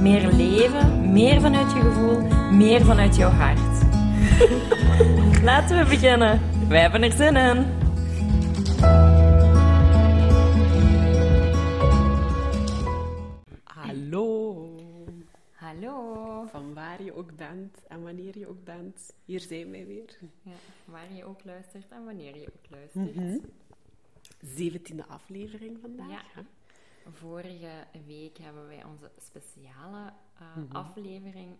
Meer leven, meer vanuit je gevoel, meer vanuit jouw hart. Laten we beginnen. Wij hebben er zin in. Hallo, Hallo. van waar je ook bent en wanneer je ook bent. Hier zijn wij weer. Ja, waar je ook luistert en wanneer je ook luistert. Zeventiende aflevering vandaag. Ja. Vorige week hebben wij onze speciale eh, aflevering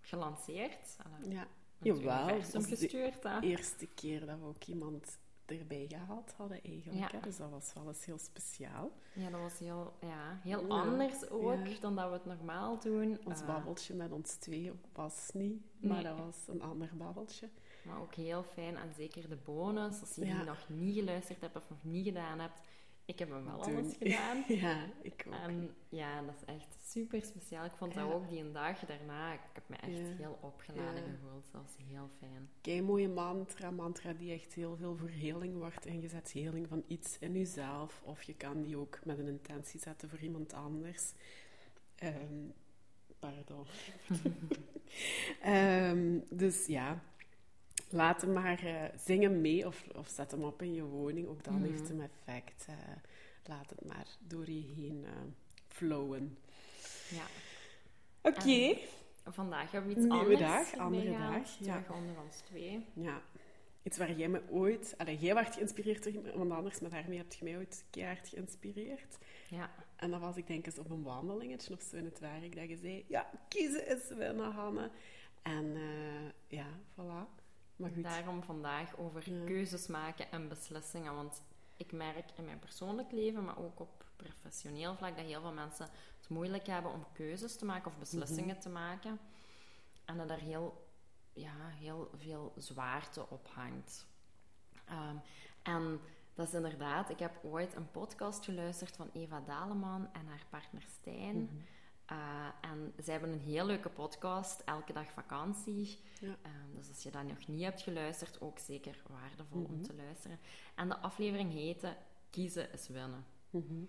gelanceerd. Allee, Ja, jawel. universum Dat was de gestuurd. hè. eerste keer dat we ook iemand erbij gehaald hadden eigenlijk. Ja. Hè? Dus dat was wel eens heel speciaal. Ja, dat was heel, ja, heel Ja. anders ook Ja. dan dat we het normaal doen. Ons Eh, babbeltje met ons twee was niet, Nee. maar dat was een ander babbeltje. maar ook heel fijn. En zeker de bonus, als je Ja. die nog niet geluisterd hebt of nog niet gedaan hebt. Ik heb hem wel Doen. alles gedaan. ja, ik ook. En ja, dat is echt super speciaal. Ik vond Ja. dat ook die een dag daarna. Ik heb me echt Ja. heel opgeladen Ja. gevoeld. Dat was heel fijn. Kei mooie mantra, mantra die echt heel veel voor heling wordt ingezet. Heling van iets in jezelf. Of je kan die ook met een intentie zetten voor iemand anders. Ehm, pardon. Ehm, dus ja, laat hem maar eh, zingen mee of, of zet hem op in je woning. Ook dan Mhm. heeft een effect. Eh, laat het maar door je heen eh, flowen. Ja. Oké. Vandaag hebben we iets Nieuwe anders dag, andere gehaald. dag, ja. Onder ons twee. Ja. Iets waar jij me ooit... Allee, jij werd geïnspireerd door iemand anders, maar daarmee heb je mij ooit keihard geïnspireerd. Ja. En dan was ik denk eens op een wandelingetje of zo in het werk, dat je zei, ja, kiezen is winnen, Hanne. En ja, voilà. Maar goed. Daarom vandaag over Ja. keuzes maken en beslissingen. Want ik merk in mijn persoonlijk leven, maar ook op professioneel vlak, dat heel veel mensen het moeilijk hebben om keuzes te maken of beslissingen Mhm. te maken. En dat er heel, ja, heel veel zwaarte op hangt. Ehm, en dat is inderdaad, ik heb ooit een podcast geluisterd van Eva Daleman en haar partner Stijn. Mhm. Uh, en zij hebben een heel leuke podcast, Elke Dag Vakantie. Ja. Um, dus als je dat nog niet hebt geluisterd, ook zeker waardevol om Mhm. te luisteren. En de aflevering heette Kiezen is winnen. Mhm.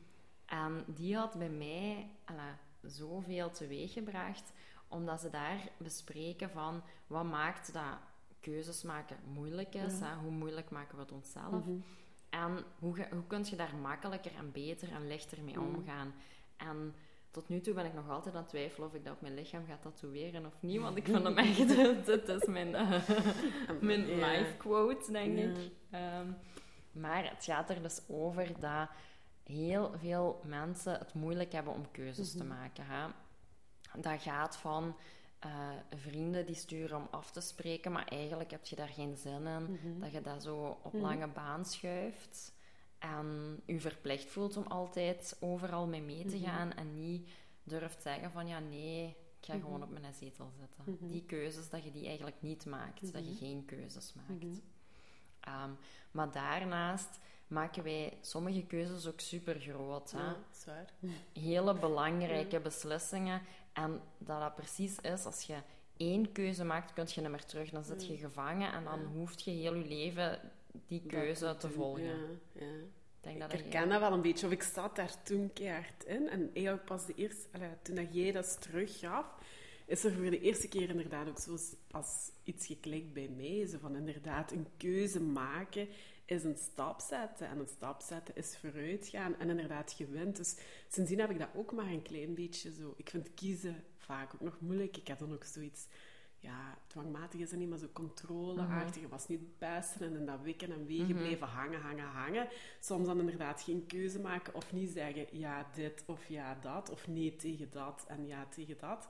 En die had bij mij alla, zoveel teweeggebracht, omdat ze daar bespreken van wat maakt dat keuzes maken moeilijk is. Ja. Hè? Hoe moeilijk maken we het onszelf? Mhm. En hoe, hoe kun je daar makkelijker en beter en lichter mee omgaan? En tot nu toe ben ik nog altijd aan het twijfelen of ik dat op mijn lichaam ga tatoeëren of niet. Want ik vind hem echt... Het is mijn, eh, mijn life quote, denk ik. Ehm, maar het gaat er dus over dat heel veel mensen het moeilijk hebben om keuzes te Mhm. maken. Hè? Dat gaat van eh, vrienden die sturen om af te spreken, maar eigenlijk heb je daar geen zin in. Mhm. Dat je dat zo op Mhm. lange baan schuift. En je verplicht voelt om altijd overal mee mee te Mhm. gaan. En niet durft zeggen van ja, nee, ik ga Mhm. gewoon op mijn zetel zitten. Mhm. Die keuzes, dat je die eigenlijk niet maakt. Dat je Mhm. geen keuzes maakt. Mhm. Ehm, maar daarnaast maken wij sommige keuzes ook super groot. Hè? Ja, zwaar. Hele belangrijke beslissingen. En dat dat precies is, als je één keuze maakt, kun je niet meer terug. Dan zit je gevangen en dan hoeft je heel je leven die keuze Dat te volgen. Ja, ja. Ik denk Ik dat herken dat wel een beetje, of ik zat daar toen keihard in. En eigenlijk pas de eerste, allee, toen dat jij dat teruggaf, is er voor de eerste keer inderdaad ook zo als iets geklikt bij mij. Zo van inderdaad, een keuze maken is een stap zetten. En een stap zetten is vooruitgaan. En inderdaad, je wint. Dus sindsdien heb ik dat ook maar een klein beetje zo. Ik vind kiezen vaak ook nog moeilijk. Ik heb dan ook zoiets ja, dwangmatig is het niet, maar zo controleachtig. Het was niet beste en in dat wikken en wegen Mhm. blijven hangen, hangen, hangen. Soms dan inderdaad geen keuze maken of niet zeggen ja dit of ja dat, of nee tegen dat en ja tegen dat.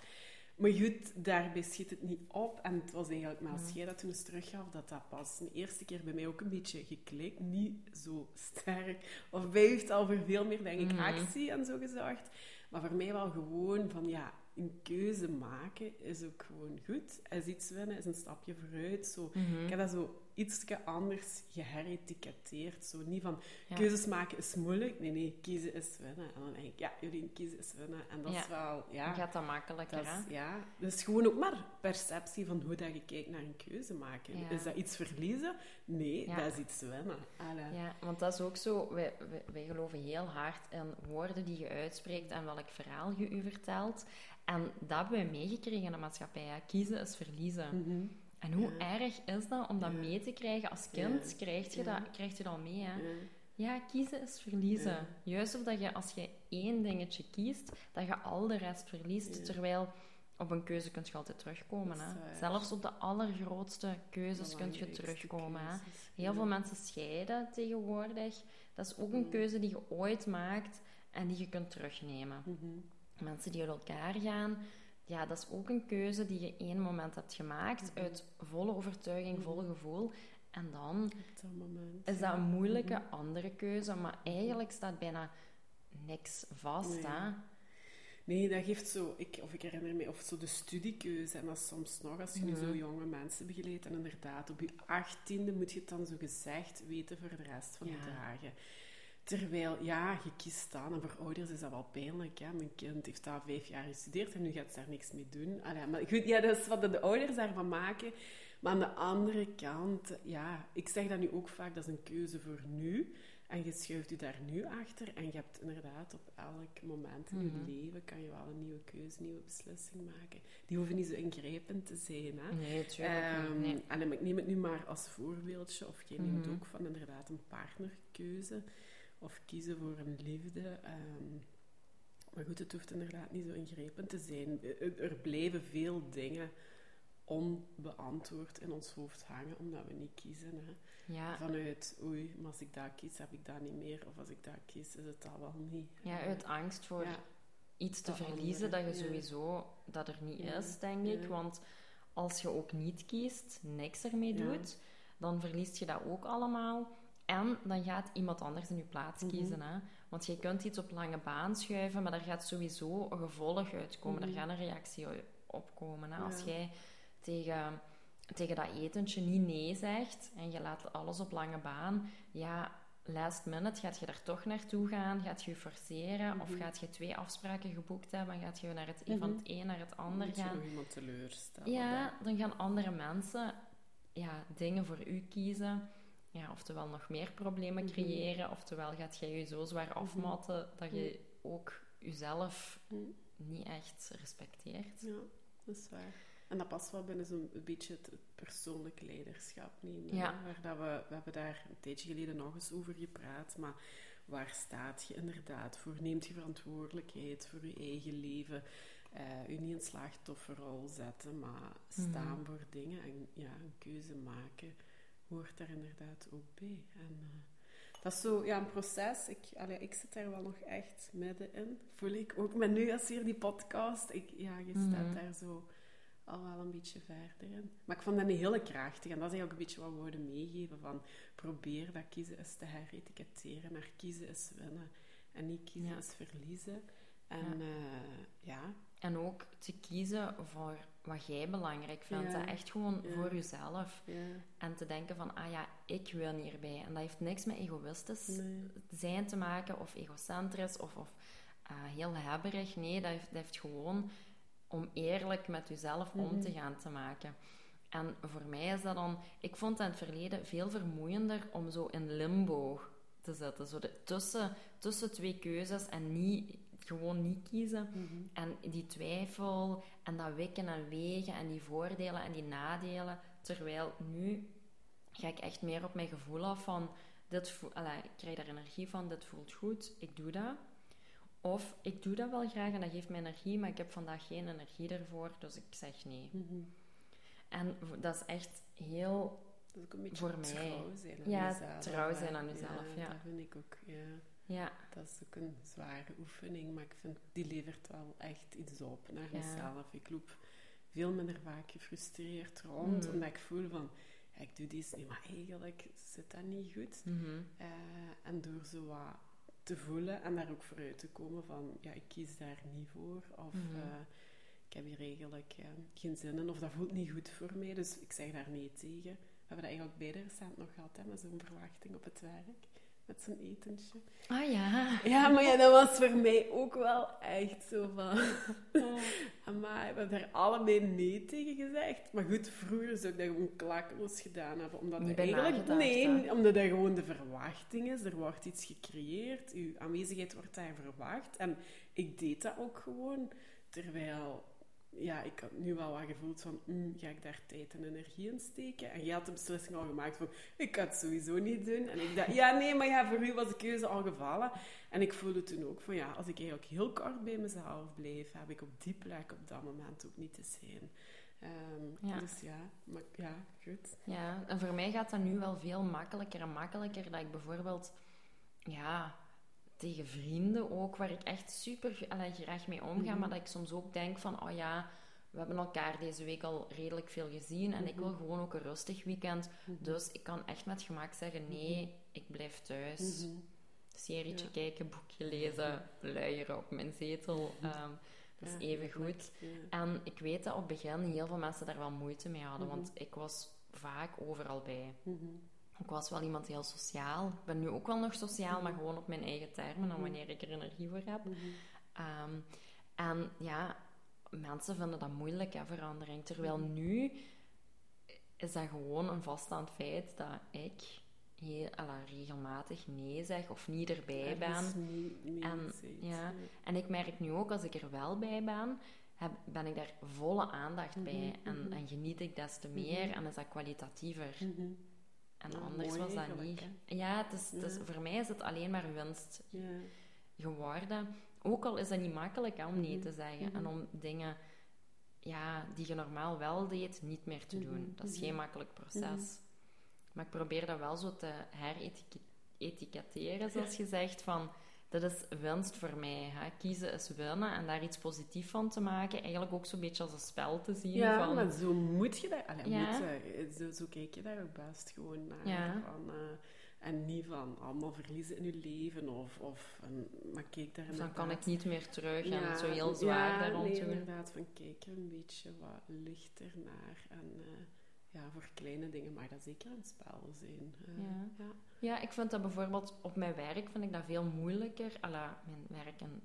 Maar goed, daarbij schiet het niet op. En het was eigenlijk maar als jij dat toen eens teruggaf, dat dat pas de eerste keer bij mij ook een beetje geklikt. Niet zo sterk. Of bij u heeft al voor veel meer, denk ik, Mhm. actie en zo gezorgd. Maar voor mij wel gewoon van, ja, een keuze maken is ook gewoon goed. Is iets winnen, is een stapje vooruit. Zo. Mhm. Ik heb dat zo iets anders geheretiketeerd. Zo niet van, keuzes maken is moeilijk. Nee, nee, kiezen is winnen. En dan denk ik, ja, jullie kiezen is winnen. En dat is wel, ja... Gaat dat makkelijker, dat is? Ja, dus gewoon ook maar perceptie van hoe dat je kijkt naar een keuze maken. Ja. Is dat iets verliezen? Nee, dat is iets winnen. Ja, want dat is ook zo. Wij, wij, wij geloven heel hard in woorden die je uitspreekt en welk verhaal je u vertelt. En dat hebben wij meegekregen in de maatschappij. hè. Kiezen is verliezen. Mhm. En hoe Ja. erg is dat om dat Ja. mee te krijgen als kind? Krijg, je dat, krijg je dat al mee, hè? Ja. Kiezen is verliezen. Juist of dat je, als je één dingetje kiest, dat je al de rest verliest. Terwijl op een keuze kun je altijd terugkomen. Hè? Zelfs op de allergrootste keuzes kun je terugkomen. Hè? Heel veel mensen scheiden tegenwoordig. Dat is ook een keuze die je ooit maakt en die je kunt terugnemen. Mhm. Mensen die uit elkaar gaan, ja, dat is ook een keuze die je één moment hebt gemaakt Mhm. uit volle overtuiging, vol gevoel. En dan Op dat moment. is dat een moeilijke Mhm. andere keuze, maar eigenlijk staat bijna niks vast. Nee. Hè? Nee, dat geeft zo... Ik, of ik herinner me... Of zo de studiekeuze. En dat is soms nog, als je nu Mhm. zo jonge mensen begeleidt. En inderdaad, op je achttiende moet je het dan zo gezegd weten voor de rest van Ja. dagen. Terwijl, ja, je kiest dan. En voor ouders is dat wel pijnlijk. Hè? Mijn kind heeft daar vijf jaar gestudeerd en nu gaat ze daar niks mee doen. Allee, maar goed, ja, dat is wat de ouders daarvan maken. Maar aan de andere kant, ja, ik zeg dat nu ook vaak, dat is een keuze voor nu. En je schuift je daar nu achter. En je hebt inderdaad op elk moment in Mhm. je leven kan je wel een nieuwe keuze, een nieuwe beslissing maken. Die hoeven niet zo ingrijpend te zijn. Hè? Nee, tuurlijk Ehm. Nee. en ik neem het nu maar als voorbeeldje, of jij neemt Mhm. ook van inderdaad een partnerkeuze, of kiezen voor een liefde. ehm, maar goed, het hoeft inderdaad niet zo ingrijpend te zijn. Er, blijven veel dingen onbeantwoord in ons hoofd hangen, omdat we niet kiezen. Hè. Ja, Vanuit, oei, maar als ik dat kies, heb ik dat niet meer. Of als ik dat kies, is het dat wel niet. ja, uit angst voor Ja. iets te Dat verliezen andere, dat je sowieso dat er niet Ja, is, denk ik. Want als je ook niet kiest, niks ermee doet, dan verliest je dat ook allemaal. En dan gaat iemand anders in je plaats Mhm. kiezen. Hè? Want je kunt iets op lange baan schuiven, maar daar gaat sowieso een gevolg uitkomen. Mhm. Er gaat een reactie u- opkomen. Hè? Als Ja. jij tegen, tegen dat etentje niet nee zegt en je laat alles op lange baan, ja, last minute gaat je daar toch naartoe gaan, gaat je je forceren of Mhm. gaat je twee afspraken geboekt hebben en gaat je naar het, Mhm. van het een naar het ander Moet je gaan. nog iemand teleurstellen. Ja, dan gaan andere mensen ja, dingen voor u kiezen. Ja, oftewel nog meer problemen Mhm. creëren, oftewel gaat jij je zo zwaar afmatten dat je ook jezelf Mhm. niet echt respecteert. Ja, dat is waar. En dat past wel binnen zo'n beetje het, het persoonlijk leiderschap nemen. Ja. Waar dat we, we hebben daar een tijdje geleden nog eens over gepraat, maar waar staat je inderdaad voor? Neemt je verantwoordelijkheid voor je eigen leven? Eh je niet in slachtofferrol zetten, maar staan Mhm. voor dingen en ja, een keuze maken hoort daar inderdaad ook bij. En, eh, dat is zo, ja, een proces. Ik, allee, ik zit daar wel nog echt middenin. Voel ik ook met nu als hier die podcast. Ik, ja, je staat Mhm. daar zo al wel een beetje verder in. Maar ik vond dat een hele krachtig. En dat is eigenlijk een beetje wat we wouden meegeven. Van probeer dat kiezen is te heretiketteren naar kiezen is winnen. En niet kiezen Ja. is verliezen. En ja, ja En ook te kiezen voor wat jij belangrijk vindt. Ja. Echt gewoon Ja. voor jezelf. ja, En te denken van, ah ja, ik win hierbij. En dat heeft niks met egoïstisch nee. zijn te maken of egocentrisch of, of eh, heel hebberig. Nee, dat heeft, dat heeft gewoon om eerlijk met jezelf om Mhm. te gaan te maken. En voor mij is dat dan... Ik vond het in het verleden veel vermoeiender om zo in limbo te zitten. Zo de, tussen, tussen twee keuzes en niet, gewoon niet kiezen. Mhm. En die twijfel en dat wikken en wegen en die voordelen en die nadelen. Terwijl nu ga ik echt meer op mijn gevoel af van... Dit voel, ik krijg daar energie van, dit voelt goed, ik doe dat. Of ik doe dat wel graag en dat geeft mij energie, maar ik heb vandaag geen energie ervoor, dus ik zeg nee. Mhm. En dat is echt heel... Dat is ook een beetje Voor mij. trouw zijn aan Ja, jezelf. trouw zijn aan jezelf, ja. Dat vind ik ook, ja. Ja, Dat is ook een zware oefening, maar ik vind die levert wel echt iets op naar Ja. mezelf. Ik loop veel minder vaak gefrustreerd rond, Mhm. omdat ik voel van, ja, ik doe dit niet, maar eigenlijk zit dat niet goed. mhm. Eh, en door zo wat te voelen en daar ook vooruit te komen van, ja, ik kies daar niet voor. Of Mhm. eh, ik heb hier eigenlijk eh, geen zin in, of dat voelt niet goed voor mij, dus ik zeg daar nee tegen. We hebben dat eigenlijk beide recent nog gehad, hè, met zo'n verwachting op het werk. Met zo'n etentje. Ah ja. Ja, maar ja, dat was voor mij ook wel echt zo van... Maar we hebben daar allebei nee tegen gezegd. Maar goed, vroeger zou ik dat gewoon klakkeloos gedaan hebben. Omdat eigenlijk... Nee, hè? omdat dat gewoon de verwachting is. Er wordt iets gecreëerd. Uw aanwezigheid wordt daar verwacht. En ik deed dat ook gewoon. Terwijl... Ja, ik had nu wel wat gevoeld van... hm, ga ik daar tijd en energie in steken? En jij had de beslissing al gemaakt van... Ik ga het sowieso niet doen. En ik dacht... Ja, nee, maar ja, voor u was de keuze al gevallen. En ik voelde toen ook van... Ja, als ik eigenlijk heel kort bij mezelf bleef... heb ik op die plek op dat moment ook niet te zijn. Ehm, Ja. Dus ja, maar ja, goed. Ja, en voor mij gaat dat nu wel veel makkelijker en makkelijker. Dat ik bijvoorbeeld, ja, tegen vrienden ook, waar ik echt super allee, graag mee omga, Mhm. maar dat ik soms ook denk van, oh ja, we hebben elkaar deze week al redelijk veel gezien en ik wil Mhm. gewoon ook een rustig weekend. Dus ik kan echt met gemak zeggen, nee, ik blijf thuis. Mhm. Serietje Ja. kijken, boekje lezen, luieren op mijn zetel. ehm, dat is Ja, even goed. ja. En ik weet dat op het begin heel veel mensen daar wel moeite mee hadden, Mhm. want ik was vaak overal bij. Mhm. Ik was wel iemand heel sociaal. Ik ben nu ook wel nog sociaal, maar gewoon op mijn eigen termen en wanneer ik er energie voor heb. Mhm. Ehm, en ja, mensen vinden dat moeilijk, hè, verandering. Terwijl nu is dat gewoon een vaststaand feit dat ik heel, regelmatig nee zeg of niet erbij ben. Niet En, ja, en ik merk nu ook, als ik er wel bij ben, heb, ben ik daar volle aandacht bij. En, mhm. en geniet ik des te meer en is dat kwalitatiever. En Ja, anders was dat niet. hè? Ja, het is, het is, Ja. voor mij is het alleen maar winst Ja. geworden. Ook al is dat niet makkelijk hè, om nee Mhm. te zeggen. En Mhm. om dingen ja, die je normaal wel deed, niet meer te doen. Mhm. Dat is geen makkelijk proces. Maar ik probeer dat wel zo te heretiketteren, zoals je zegt, van... Dat is winst voor mij. Hè. Kiezen is winnen en daar iets positiefs van te maken. Eigenlijk ook zo'n beetje als een spel te zien. Ja, van, maar zo moet je daar... Allee, Ja. moet, eh, zo, zo kijk je daar ook best gewoon naar. Ja. Van, eh, en niet van allemaal verliezen in je leven. Of, of, en, maar kijk daar dan kan ik niet meer terug en zo heel zwaar ja, daar rond nee, doen. inderdaad. Van kijk er een beetje wat lichter naar. En eh, ja, voor kleine dingen mag dat zeker een spel zijn. Eh, Ja. ja. Ja, ik vind dat bijvoorbeeld op mijn werk vind ik dat veel moeilijker. Alla, mijn werk in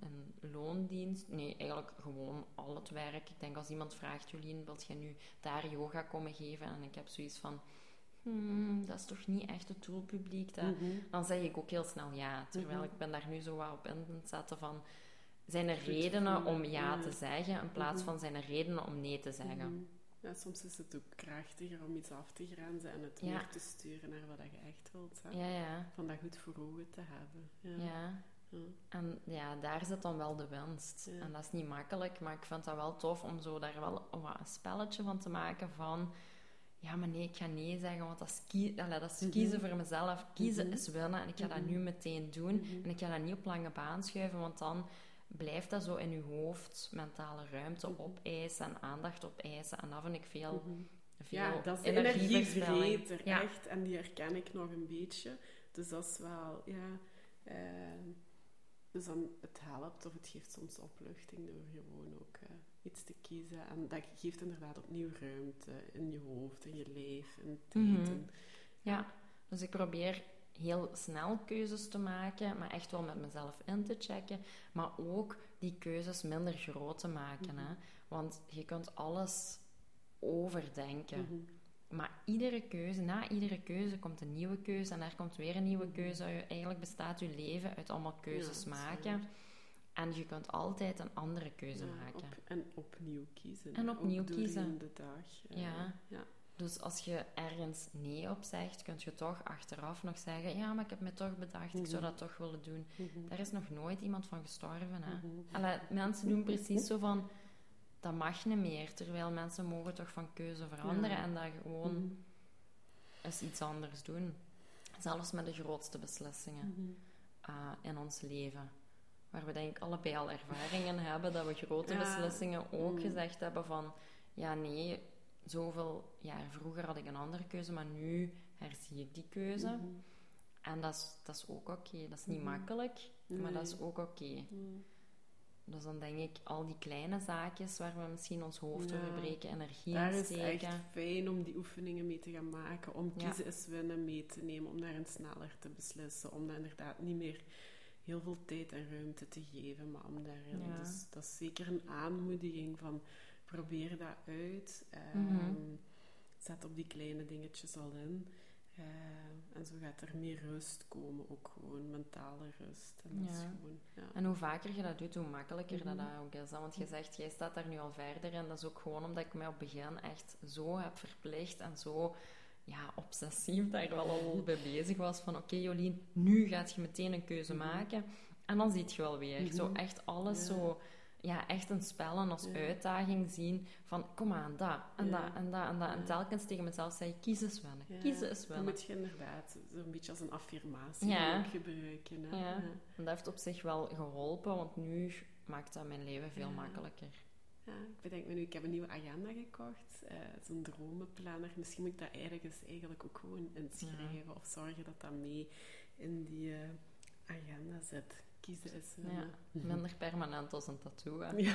loondienst. Nee, eigenlijk gewoon al het werk. Ik denk als iemand vraagt, Jolien, wilt jij nu daar yoga komen geven? En ik heb zoiets van, hmm, dat is toch niet echt het doelpubliek. Dat... Mhm. Dan zeg ik ook heel snel ja. Terwijl Mhm. ik ben daar nu zo wat op in het zetten van... Zijn er redenen om ja, ja. te zeggen, in plaats Mhm. van zijn er redenen om nee te zeggen? Ja, soms is het ook krachtiger om iets af te grenzen en het Ja. meer te sturen naar wat je echt wilt. Hè? Ja, ja. Van dat goed voor ogen te hebben. Ja. En ja, daar zit dan wel de winst. En dat is niet makkelijk, maar ik vind dat wel tof om zo daar wel wat een spelletje van te maken van... Ja, maar nee, ik ga nee zeggen, want dat is, kie Allee, dat is Mhm. kiezen voor mezelf. Kiezen Mhm. is winnen en ik ga dat Mhm. nu meteen doen. En ik ga dat niet op lange baan schuiven, want dan blijft dat zo in je hoofd mentale ruimte Mhm. opeisen en aandacht opeisen. En dat vind ik veel, Mhm. veel Ja, dat is energievreter, Ja. echt. En die herken ik nog een beetje. Dus dat is wel, ja... eh, dus dan, het helpt of het geeft soms opluchting door gewoon ook eh, iets te kiezen. En dat geeft inderdaad opnieuw ruimte in je hoofd, in je lijf, in tijd. Mhm. Ja, dus ik probeer heel snel keuzes te maken, maar echt wel met mezelf in te checken. Maar ook die keuzes minder groot te maken. Mhm. Hè? Want je kunt alles overdenken. Mhm. Maar iedere keuze, na iedere keuze komt een nieuwe keuze en daar komt weer een nieuwe keuze. Eigenlijk bestaat je leven uit allemaal keuzes Ja, maken. En je kunt altijd een andere keuze Ja, maken. op- en opnieuw kiezen. En opnieuw ook kiezen. de dag. eh, Ja. ja. Dus als je ergens nee op zegt, kun je toch achteraf nog zeggen: Ja, maar ik heb me toch bedacht, ik zou Mhm. dat toch willen doen. Mhm. Daar is nog nooit iemand van gestorven. Hè? Mhm. Allee, mensen doen precies zo van: Dat mag niet meer. Terwijl mensen mogen toch van keuze veranderen en dat gewoon Mhm. eens iets anders doen. Zelfs met de grootste beslissingen Mhm. uh, in ons leven. Waar we denk ik allebei al ervaringen hebben dat we grote Ja. beslissingen ook Mm. gezegd hebben van ja nee, zoveel jaar vroeger had ik een andere keuze, maar nu herzie ik die keuze. Mhm. En dat is, dat is ook oké. Dat is niet Mhm. makkelijk, maar dat is ook oké. Mm. Dus dan denk ik, al die kleine zaakjes waar we misschien ons hoofd Ja. over breken, energie Daar in is het echt steken. fijn om die oefeningen mee te gaan maken. Om Ja. kiezen is winnen mee te nemen. Om daarin sneller te beslissen. Om daar inderdaad niet meer heel veel tijd en ruimte te geven. Maar om daarin... Ja. Dus dat is zeker een aanmoediging van... Probeer dat uit. Ehm, Mhm. Zet op die kleine dingetjes al in. Eh, en zo gaat er meer rust komen. Ook gewoon mentale rust. En dat is Ja. gewoon... Ja. En hoe vaker je dat doet, hoe makkelijker Mhm. dat, dat ook is. hè. Want je zegt, jij staat daar nu al verder en dat is ook gewoon omdat ik mij op het begin echt zo heb verplicht en zo ja, obsessief daar wel al mee bezig was. Van oké Jolien, nu gaat je meteen een keuze Mhm. maken. En dan ziet je wel weer. Mhm. Zo echt alles Ja. zo... Ja, echt een spel en als Ja. uitdaging zien van kom aan, dat en Ja. dat en dat en dat. En telkens tegen mezelf zei kies eens winnen, Ja, kies eens Dan winnen. moet je inderdaad zo'n beetje als een affirmatie ook gebruiken. Hè? Ja. En dat heeft op zich wel geholpen, want nu maakt dat mijn leven veel makkelijker. Ja, ik bedenk me nu, ik heb een nieuwe agenda gekocht. eh, zo'n dromenplanner. Misschien moet ik dat ergens eigenlijk ook gewoon inschrijven. Of zorgen dat dat mee in die eh, agenda zit. Kiezen is... eh, Ja, minder permanent als een tattoo. Hè. Ja.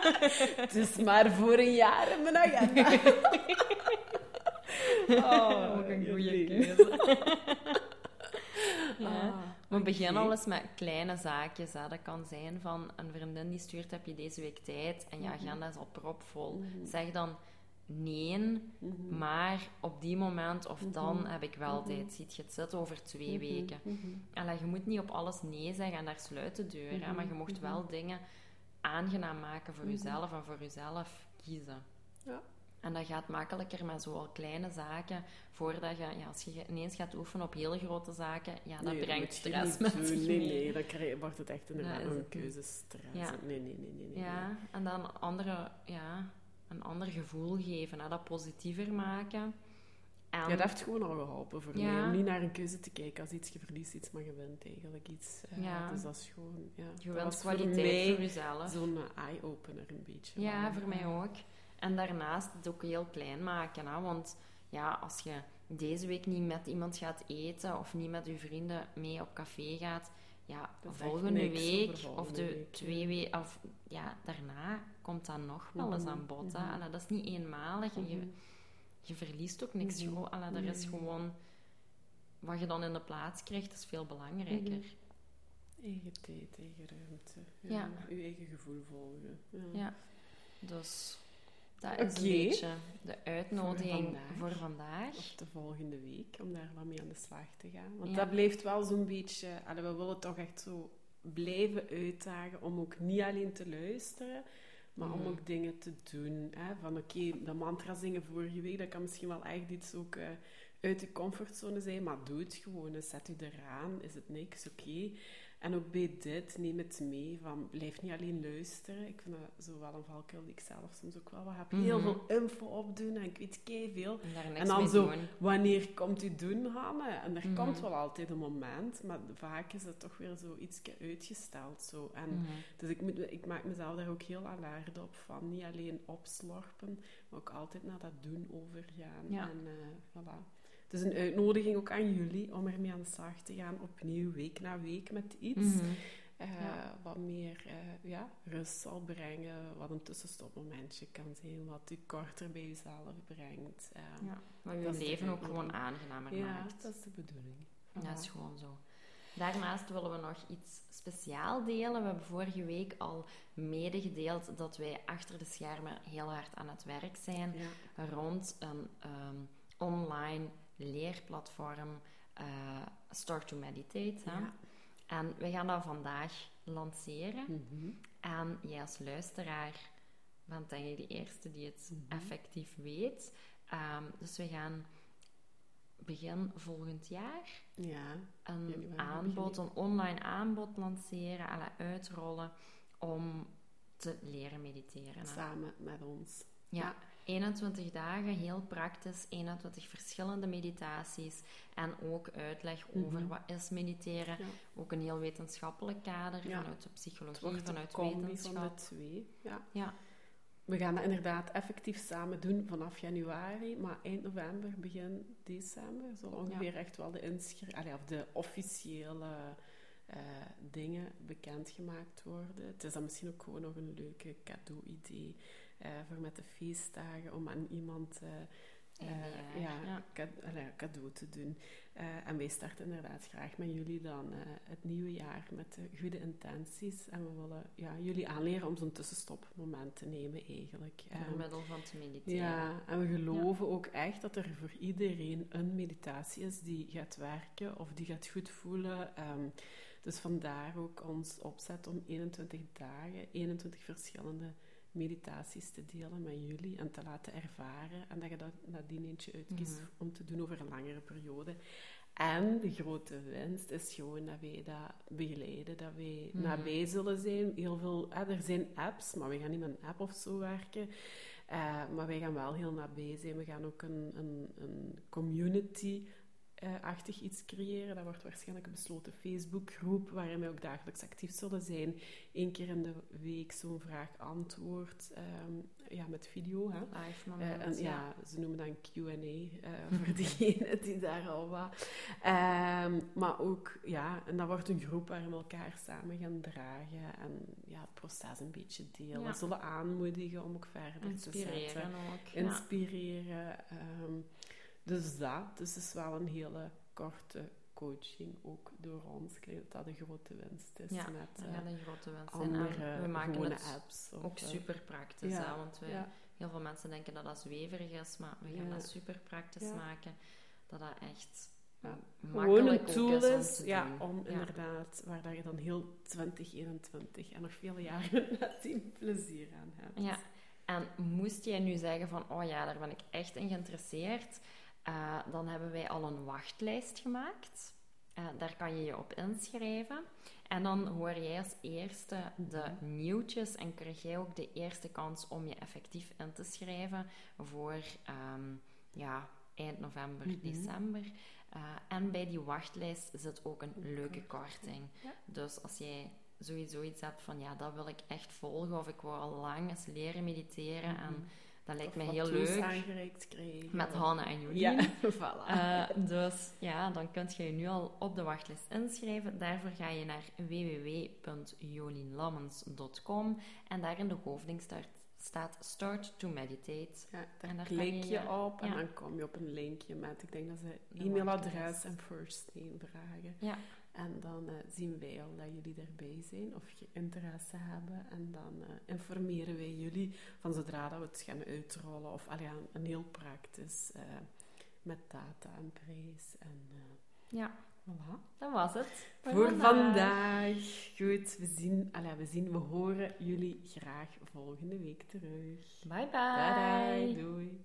Het is maar voor een jaar in mijn agenda. Oh, ook een goede keuze. ja. Ah, Maar begin oké. al eens met kleine zaakjes. Hè. Dat kan zijn van een vriendin die stuurt, heb je deze week tijd? En je Mhm. agenda is al propvol. Mhm. Zeg dan nee, Mhm. maar op die moment of dan Mhm. heb ik wel Mhm. tijd. Ziet je het zitten over twee weken. Allee, je moet niet op alles nee zeggen en daar sluit de deur. hè, maar je mocht wel dingen aangenaam maken voor jezelf en voor jezelf kiezen. Ja. En dat gaat makkelijker met zoal kleine zaken. Voordat je, ja, als je ineens gaat oefenen op hele grote zaken, ja, dat Nee, brengt stress met zich Nee, mee. nee, dan krijg, wordt het echt inderdaad een keuzestress. Ja. Nee, nee, nee, nee. nee. Ja, en dan andere, ja, een ander gevoel geven, hè, dat positiever maken. En, Ja, dat heeft gewoon al geholpen voor Ja. mij. Om niet naar een keuze te kijken als iets je verliest, iets maar je wint eigenlijk iets. eh, Ja. Dus dat is gewoon... Ja, je voor kwaliteit mij voor jezelf. zo'n eye-opener een beetje. Ja, voor mij ook. En daarnaast het ook heel klein maken. Hè? Want ja, als je deze week niet met iemand gaat eten of niet met je vrienden mee op café gaat, ja, volgende week of de week, twee weken, of ja, daarna komt dat nog wel eens Mhm, aan bod. mhm. Allee, dat is niet eenmalig en je, Mhm. je verliest ook niks. Mhm. Gewoon, allee, er is Nee. gewoon wat je dan in de plaats krijgt, is veel belangrijker. Mhm. Eigen tijd, eigen ruimte. Ja. Ja. Je eigen gevoel volgen. Ja. Ja. Dus dat is een beetje de uitnodiging vandaag. voor vandaag. Of de volgende week, om daar wat mee aan de slag te gaan. Want Ja. dat blijft wel zo'n beetje... allee, we willen toch echt zo blijven uitdagen om ook niet alleen te luisteren, maar om Mhm. ook dingen te doen. Hè? Van oké, de mantra zingen vorige week, dat kan misschien wel echt iets ook eh, uit de comfortzone zijn, maar doe het gewoon. Dus zet u eraan, is het niks, oké. En ook bij dit, neem het mee, van blijf niet alleen luisteren. Ik vind dat zo wel een valkuil die ik zelf soms ook wel wat heb. Heel Mhm. veel info opdoen en ik weet veel. En dan zo, doen. wanneer komt u doen, Hanne? En er Mhm. komt wel altijd een moment, maar vaak is het toch weer zo iets uitgesteld. Zo. En, Mhm. Dus ik, moet, ik maak mezelf daar ook heel alert op van. Niet alleen opslorpen, maar ook altijd naar dat doen overgaan. Ja. En eh, voilà. Het is een uitnodiging ook aan jullie om ermee aan de slag te gaan, opnieuw, week na week met iets. Mhm. eh, Ja. Wat meer eh, ja, rust zal brengen, wat een tussenstopmomentje kan zijn, wat u korter bij jezelf brengt. eh. Ja, wat je Dat leven ook gewoon aangenamer Ja, maakt. dat is de bedoeling. Dat is gewoon zo. Daarnaast willen we nog iets speciaal delen. We hebben vorige week al medegedeeld dat wij achter de schermen heel hard aan het werk zijn Ja. rond een ehm, online leerplatform eh, Start to Meditate. Hè? Ja. En we gaan dat vandaag lanceren. Mhm. En jij als luisteraar bent denk ik de eerste die het Mhm. effectief weet. Ehm, dus we gaan begin volgend jaar Ja. een aanbod, een online aanbod lanceren, alle uitrollen om te leren mediteren. samen met ons. Ja, 21 dagen, heel praktisch, 21 verschillende meditaties en ook uitleg over Mhm. wat is mediteren. Ja. Ook een heel wetenschappelijk kader Ja. vanuit de Het psychologie, wordt een vanuit van wetenschap. de twee. Ja. Ja. we gaan dat inderdaad effectief samen doen vanaf januari, maar eind november, begin december zal ongeveer echt wel de, inschrijving, of de officiële uh, dingen bekendgemaakt worden. Het is dan misschien ook gewoon nog een leuke cadeau-idee voor met de feestdagen om aan iemand uh, ja, ja. cadeau te doen. en wij starten inderdaad graag met jullie dan het nieuwe jaar met goede intenties. En we willen ja, jullie aanleren om zo'n tussenstopmoment te nemen eigenlijk. Door um, middel van te mediteren. Ja, en we geloven ook echt dat er voor iedereen een meditatie is die gaat werken of die gaat goed voelen. Um, dus vandaar ook ons opzet om 21 dagen, 21 verschillende meditaties te delen met jullie en te laten ervaren. En dat je dat nadien eentje uitkiest mhm. om te doen over een langere periode. En de grote winst is gewoon dat wij dat begeleiden, dat wij mm nabij zullen zijn. Heel veel, er zijn apps, maar we gaan niet met een app of zo werken. Uh, maar wij gaan wel heel nabij zijn. We gaan ook een, een, een community achtig iets creëren. Dat wordt waarschijnlijk een besloten Facebookgroep waarin wij ook dagelijks actief zullen zijn. Eén keer in de week zo'n vraag-antwoord ehm, ja, met video. Hè. Live moment, uh, en, ja. Ze noemen dan Q&A uh, voor diegenen die daar al wat... Um, maar ook, ja, en dat wordt een groep waar we elkaar samen gaan dragen en ja, het proces een beetje delen. We zullen aanmoedigen om ook verder te zetten. Ook, Inspireren. Um, dus dat, dus het is wel een hele korte coaching, ook door ons. Ik denk dat dat een grote winst is. Ja, met, ja een grote winst. Andere, we maken het apps. ook uh, super praktisch, ja, want we, ja. heel veel mensen denken dat dat zweverig is, maar we gaan dat super praktisch maken. Dat dat echt ja. Gewoon een tool is, om, ja, om inderdaad, waar dat je dan heel 2021 en nog vele jaren nadien plezier aan hebt. Ja, en moest jij nu zeggen van, oh ja, daar ben ik echt in geïnteresseerd uh, dan hebben wij al een wachtlijst gemaakt. Uh, daar kan je je op inschrijven. En dan hoor jij als eerste de mhm. nieuwtjes en krijg jij ook de eerste kans om je effectief in te schrijven voor um, ja, eind november, mm -hmm. december. Uh, en bij die wachtlijst zit ook een leuke korting. Ja. Dus als jij sowieso iets hebt van ja, dat wil ik echt volgen of ik wil al lang eens leren mediteren mm -hmm. en dat lijkt me heel leuk. aangereikt krijgen. Met Hanna en Jolien. Ja, voilà. Uh, dus ja, dan kunt je je nu al op de wachtlijst inschrijven. Daarvoor ga je naar www.jolinlammens.com en daar in de hoofding staat Start to Meditate. Ja, daar, en daar klik je, op en dan kom je op een linkje met, ik denk dat ze e-mailadres en first name vragen. Ja. En dan uh, zien wij al dat jullie erbij zijn of je interesse hebben. En dan uh, informeren wij jullie van zodra dat we het gaan uitrollen. Of allee, een heel praktisch uh, met data en prijs. En, ja, voilà. dat was het. Voor, vandaag. Goed, we zien, allee, we zien, we horen jullie graag volgende week terug. Bye bye. Bye, doei.